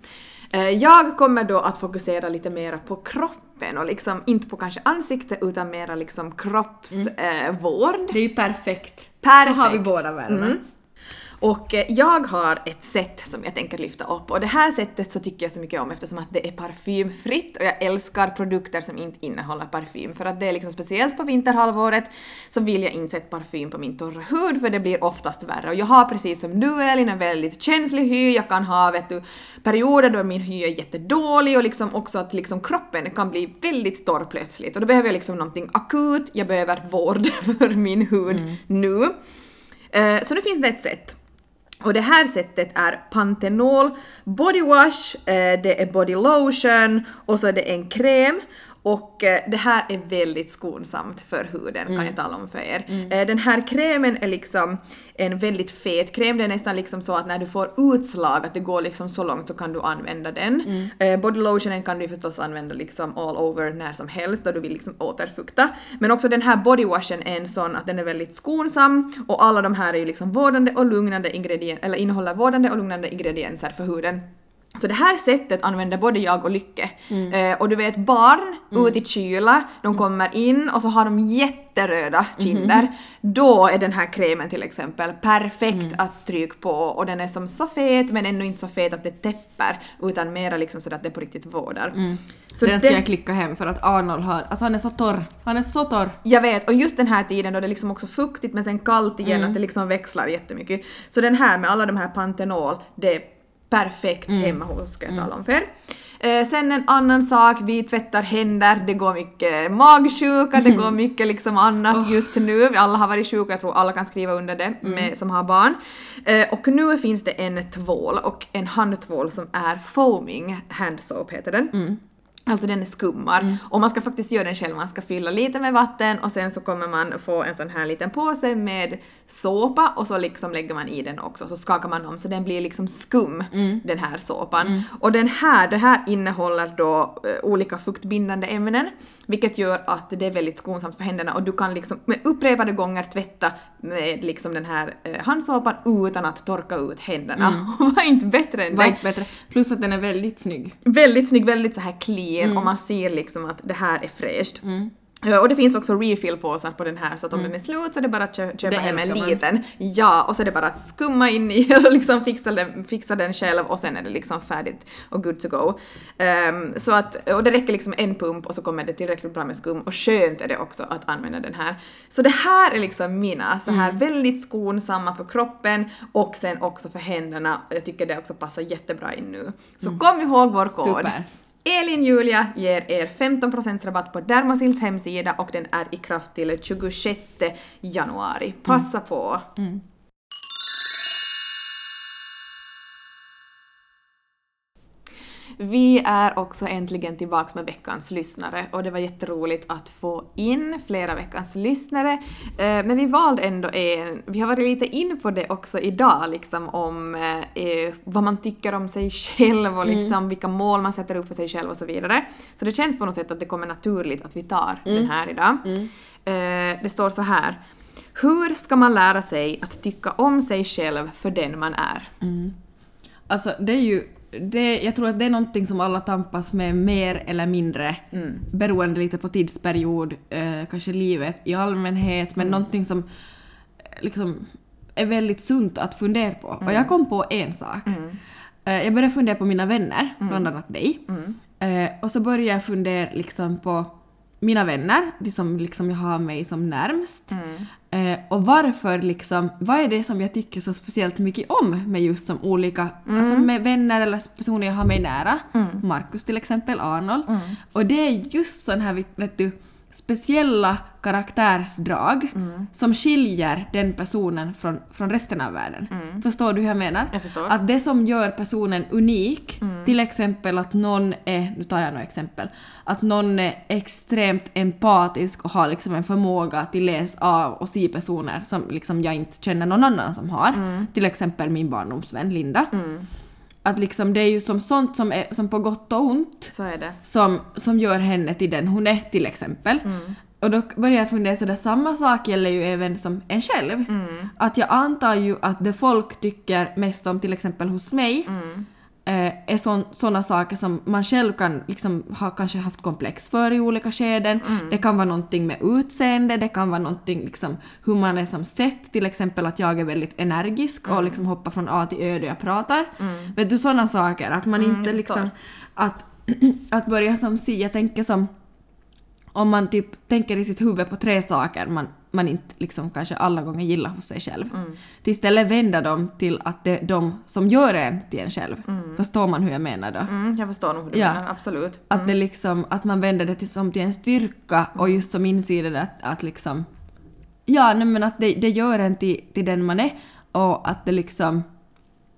Eh, Jag kommer då att fokusera lite mera på kroppen och liksom inte på kanske ansikte utan mera liksom kroppsvård. Eh. Det är ju perfekt. Perfekt. Så har vi båda världarna. Mm. Och eh, jag har ett sätt som jag tänker lyfta upp. Och det här sättet så tycker jag så mycket om eftersom att det är parfymfritt. Och jag älskar produkter som inte innehåller parfym. För att det är liksom speciellt på vinterhalvåret så vill jag inte sätta parfym på min torra hud för det blir oftast värre. Och jag har precis som du Elin en väldigt känslig hy, jag kan ha vet du perioder då min hy är jättedålig och liksom också att liksom kroppen kan bli väldigt torr plötsligt. Och då behöver jag liksom någonting akut, jag behöver vård *laughs* för min hud nu. Eh, Så nu finns det ett sätt. Och det här sättet är Pantenol, Body Wash, eh, det är Body Lotion och så är det en kräm. Och eh, det här är väldigt skonsamt för huden kan jag tala om för er. Eh, Den här krämen är liksom en väldigt fet kräm, det är nästan liksom så att när du får utslag, att det går liksom så långt så kan du använda den. Eh, Body lotionen kan du förstås använda liksom all over när som helst då du vill liksom återfukta. Men också den här bodywashen är en sån att den är väldigt skonsam och alla de här är ju liksom vårdande och lugnande ingredienser, eller innehåller vårdande och lugnande ingredienser för huden. Så det här sättet använder både jag och Lycke. Eh, och du vet barn ut i kyla, de kommer in och så har de jätteröda kinder. Då är den här krämen till exempel perfekt att stryka på och den är som så fet men ändå inte så fet att det täpper utan mera liksom så att det på riktigt vårdar. Så den ska den- jag klicka hem för att Arnold har, alltså han är så torr. Han är så torr. Jag vet, och just den här tiden då det är liksom också fuktigt men sen kallt igen, att det liksom växlar jättemycket. Så den här med alla de här Panthenol, det perfekt hemma hos ska jag tala om för er. Eh, sen en annan sak, vi tvättar händer, det går mycket magsjuka, det går mycket liksom annat just nu. Vi alla har varit sjuka, jag tror alla kan skriva under det med, som har barn. Eh, och nu finns det en tvål och en handtvål som är foaming hand soap heter den. Alltså den skummar. Och man ska faktiskt göra den själv, man ska fylla lite med vatten och sen så kommer man få en sån här liten påse med såpa och så liksom lägger man i den också, så skakar man om så den blir liksom skum, den här såpan. Och den här, det här innehåller då eh, olika fuktbindande ämnen, vilket gör att det är väldigt skonsamt för händerna och du kan liksom med upprepade gånger tvätta med liksom den här eh, handsåpan utan att torka ut händerna. *laughs* Vad inte bättre än Var det? inte bättre. Plus att den är väldigt snygg. Väldigt snygg, väldigt så här clean Mm. och man ser liksom att det här är fräscht. Ja, Och det finns också refill-påsar på den här så att om den är slut så är det bara att kö- köpa Mm. Det hem en älskar man. liten. Ja, och så är det bara att skumma in i *laughs* och liksom fixa den, fixa den själv och sen är det liksom färdigt och good to go. Ehm, så att, och det räcker liksom en pump och så kommer det tillräckligt bra med skum och skönt är det också att använda den här. Så det här är liksom mina så här Mm. väldigt skonsamma för kroppen och sen också för händerna. Jag tycker det också passar jättebra in nu. Så kom ihåg vår kod. Mm. Super. Elin Julia ger er 15% rabatt på Dermasils hemsida och den är i kraft till 26 januari. Passa på! Mm. Mm. Vi är också äntligen tillbaks med veckans lyssnare och det var jätteroligt att få in flera veckans lyssnare. Eh, Men vi valde ändå en, vi har varit lite in på det också idag liksom om eh, vad man tycker om sig själv och liksom vilka mål man sätter upp för sig själv och så vidare. Så det känns på något sätt att det kommer naturligt att vi tar den här idag. Eh, Det står så här. Hur ska man lära sig att tycka om sig själv för den man är? Alltså det är ju, det, jag tror att det är någonting som alla tampas med mer eller mindre beroende lite på tidsperiod, eh, kanske livet i allmänhet, men någonting som eh, liksom är väldigt sunt att fundera på. Och jag kom på en sak. Eh, jag började fundera på mina vänner, bland annat dig. Eh, och så började jag fundera liksom på mina vänner, de som liksom jag har mig som närmst. Eh, och varför liksom, vad är det som jag tycker så speciellt mycket om med just som olika, alltså med vänner eller personer jag har mig nära. Markus till exempel, Arnold. Och det är just sån här, vet du, speciella karaktärsdrag som skiljer den personen från, från resten av världen. Förstår du hur jag menar? Jag förstår. Att det som gör personen unik, till exempel att någon är, nu tar jag några exempel, att någon är extremt empatisk och har liksom en förmåga till läs av och se personer som liksom jag inte känner någon annan som har. Till exempel min barndomsvän Linda. Att liksom det är ju som sånt som, är, som på gott och ont Så är som, som gör henne till den hon är till exempel. Och då börjar jag fundera sådär, samma sak gäller ju även som en själv. Att jag antar ju att det folk tycker mest om till exempel hos mig eh, är sådana saker som man själv kan liksom ha kanske haft komplex för i olika skeden. Det kan vara någonting med utseende, det kan vara någonting liksom hur man är som sett, till exempel att jag är väldigt energisk och liksom hoppar från A till Ö då jag pratar. Vet du sådana saker, att man inte jag liksom, att, *clears throat* att börja som si, jag tänker som om man typ tänker i sitt huvud på tre saker man, man inte liksom kanske alla gånger gillar hos sig själv. Till istället vända dem till att det är de som gör en till en själv. Förstår man hur jag menar då? Mm, jag förstår nog hur du Ja. menar, absolut. Att det liksom, att man vänder det till, som till en styrka och just som insider det att, att liksom Ja, nej men att det, det gör en till, till den man är och att det liksom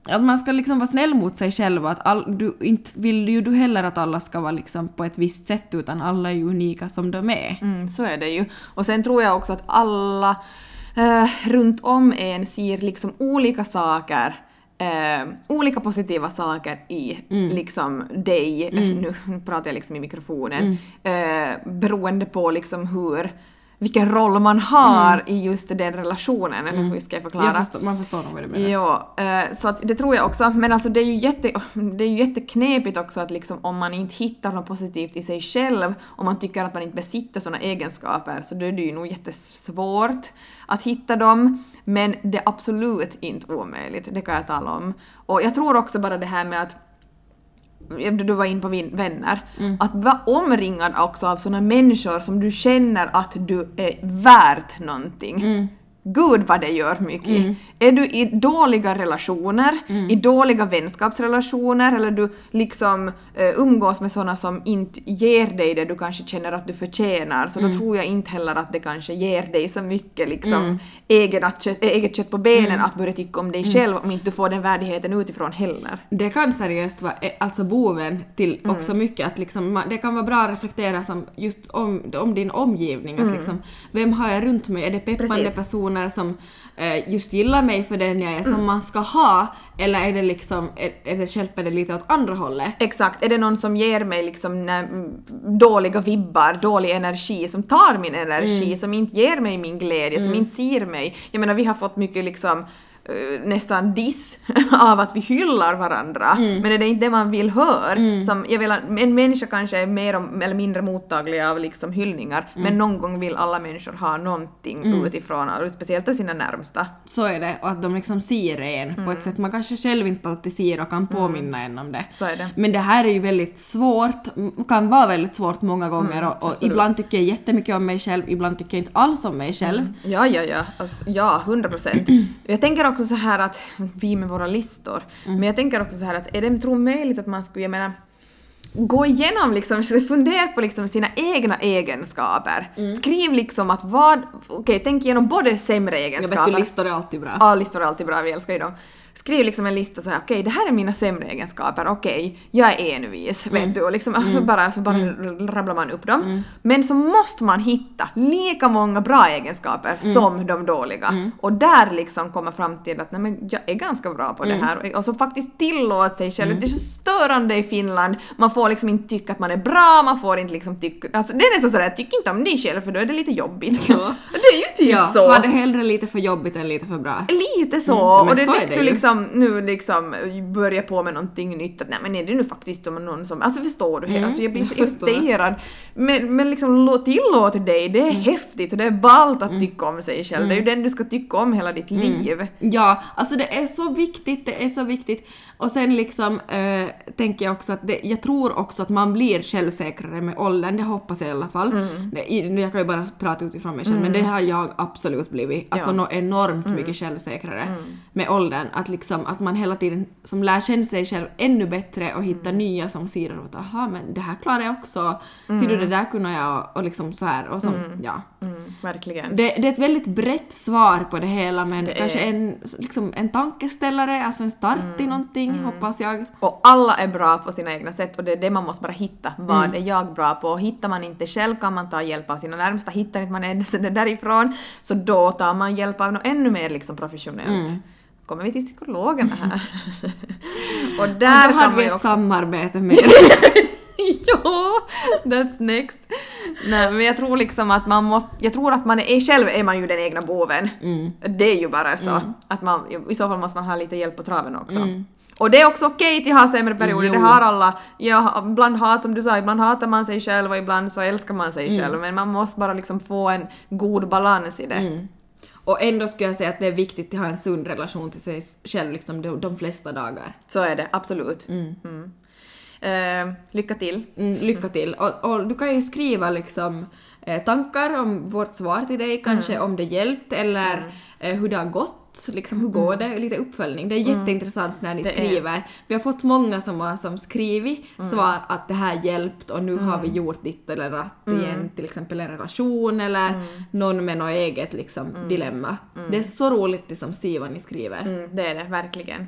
att man ska liksom vara snäll mot sig själv och att all, du, inte vill ju du heller att alla ska vara liksom på ett visst sätt utan alla är ju unika som de är. Mm, så är det ju. Och sen tror jag också att alla eh, runt om en ser liksom olika saker Eh, olika positiva saker i liksom dig, nu pratar jag liksom i mikrofonen, eh, beroende på liksom hur, vilken roll man har i just den relationen, eller hur ska jag förklara? Jag förstår, man förstår nog vad du menar. Ja, eh, så att det tror jag också. Men alltså det är ju, jätte, *laughs* det är ju jätteknepigt också att liksom om man inte hittar något positivt i sig själv, om man tycker att man inte besitter sådana egenskaper, så då är det ju nog jättesvårt att hitta dem. Men det är absolut inte omöjligt, det kan jag tala om. Och jag tror också bara det här med att du var in på vänner. Att vara omringad också av såna människor som du känner att du är värt någonting. Gud vad det gör mycket. Är du i dåliga relationer, i dåliga vänskapsrelationer eller du liksom eh, umgås med såna som inte ger dig det du kanske känner att du förtjänar så då tror jag inte heller att det kanske ger dig så mycket liksom egna kött, eget kött på benen att börja tycka om dig själv om inte du får den värdigheten utifrån heller. Det kan seriöst vara eh, alltså boven till Mm. också mycket att liksom, det kan vara bra att reflektera som just om, om din omgivning. Att liksom, vem har jag runt mig? Är det peppande Mm. Precis. personer som eh, just gillar mig för den jag är Mm. som man ska ha? Eller är det liksom, är, är det stjälper det lite åt andra hållet? Exakt, är det någon som ger mig liksom mm, dåliga vibbar, dålig energi, som tar min energi, Mm. som inte ger mig min glädje, som inte ser mig. Jag menar vi har fått mycket liksom nästan diss *laughs* av att vi hyllar varandra, Mm. men är det inte det man vill höra? Som, jag vill, en människa kanske är mer om, eller mindre mottaglig av liksom hyllningar, Mm. men någon gång vill alla människor ha någonting utifrån, och speciellt av sina närmsta. Så är det, och att de liksom ser en på Mm. ett sätt man kanske själv inte alltid ser och kan påminna en om det. Så är det. Men det här är ju väldigt svårt, kan vara väldigt svårt många gånger och, och Mm, absolut. ibland tycker jag jättemycket om mig själv, ibland tycker jag inte alls om mig själv. Mm. Ja, ja, ja. Alltså, ja, hundra procent. *clears throat* Jag tänker också så här att, vi med våra listor, men jag tänker också så här att är det tro möjligt att man skulle, jag menar, gå igenom liksom, *laughs* fundera på liksom sina egna egenskaper. Skriv liksom att vad, okej, tänk igenom både sämre Jag vet egenskaper. ju, listor är alltid bra. Ja, listor är alltid bra, vi älskar ju dem. Skriv liksom en lista så här, okej det här är mina sämre egenskaper, okej, jag är envis, vet du, och liksom, alltså bara, så bara rabblar man upp dem. Men så måste man hitta lika många bra egenskaper som de dåliga. Och där liksom komma fram till att nej men jag är ganska bra på det här. Och, så faktiskt tillåta sig själv. Det är så störande i Finland, man får liksom inte tycka att man är bra, man får inte liksom tycka, alltså det är nästan sådär, tyck inte om dig själv för då är det lite jobbigt. Ja. *laughs* det är ju typ ja, så. ha det hellre lite för jobbigt än lite för bra. Lite så, Mm, och det så är direkt det ju. liksom nu liksom börjar på med någonting nytt, att nej men är det nu faktiskt som någon som, alltså förstår du? Mm, alltså jag blir så irriterad. Men, men liksom lå- tillåt dig, det är Mm. häftigt och det är ballt att tycka om sig själv, det är ju den du ska tycka om hela ditt Mm. liv. Ja, alltså det är så viktigt, det är så viktigt. Och sen liksom eh, tänker jag också att det, jag tror också att man blir självsäkrare med åldern, det hoppas jag i alla fall. Mm. Det, jag kan ju bara prata utifrån mig själv, men det har jag absolut blivit. Alltså Ja. Mm. nå enormt mycket självsäkrare med åldern. Att liksom att man hela tiden som lär känna sig själv ännu bättre och hitta Mm. nya som sidor och att aha men det här klarar jag också. Ser du det där kunde jag och, och liksom så här och som, ja. Mm, verkligen. Det, det är ett väldigt brett svar på det hela men Det är- kanske en, liksom en tankeställare, alltså en start i Mm, någonting hoppas jag. Och alla är bra på sina egna sätt och det är det man måste bara hitta. Vad Mm. är jag bra på? Hittar man inte själv kan man ta hjälp av sina närmsta. Hittar inte man det *laughs* det därifrån så då tar man hjälp av något ännu mer liksom professionellt. Mm. Kommer vi till psykologerna här. och *laughs* Och där då kan hade vi ett också... samarbete med *laughs* *laughs* ja, that's next. Nej men jag tror liksom att man måste, jag tror att man är, själv är man ju den egna boven. Mm. Det är ju bara så. Att man, I så fall måste man ha lite hjälp på traven också. Och det är också okej till att ha sämre perioder, Jo. det har alla. Ja, ibland hat, som du sa, ibland hatar man sig själv och ibland så älskar man sig Mm. själv. Men man måste bara liksom få en god balans i det. Mm. Och ändå skulle jag säga att det är viktigt att ha en sund relation till sig själv liksom de, de flesta dagar. Så är det, absolut. Mm. Eh, lycka till. Mm, lycka till. Och, och du kan ju skriva liksom eh, tankar om vårt svar till dig, kanske om det hjälpt eller eh, hur det har gått, liksom hur går det, lite uppföljning. Det är jätteintressant när ni Det är. skriver. Vi har fått många som har som skrivit svar att det här hjälpt och nu har vi gjort ditt eller datt i en, till exempel en relation eller någon med något eget liksom, dilemma. Det är så roligt liksom, se vad ni skriver. Mm, det är det, verkligen.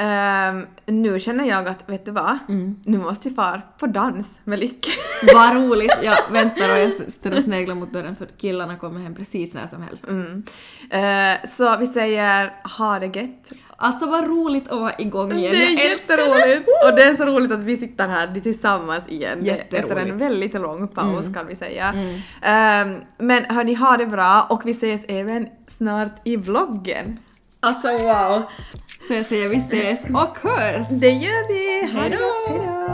Ehm, nu känner jag att, vet du vad? Nu måste vi fara på dans med Lykke. *laughs* Vad roligt! Jag väntar och jag sitter och sneglar mot dörren för killarna kommer hem precis när som helst. Mm. Eh, så vi säger ha det gött. Alltså vad roligt att vara igång igen. Det är Jag jätteroligt! Och det är så roligt att vi sitter här tillsammans igen efter en väldigt lång paus kan vi säga. Ehm, men hörni, ha det bra och vi ses även snart i vloggen. Alltså wow! Så jag säger vi ses och hörs! Det gör vi! Hejdå! hejdå!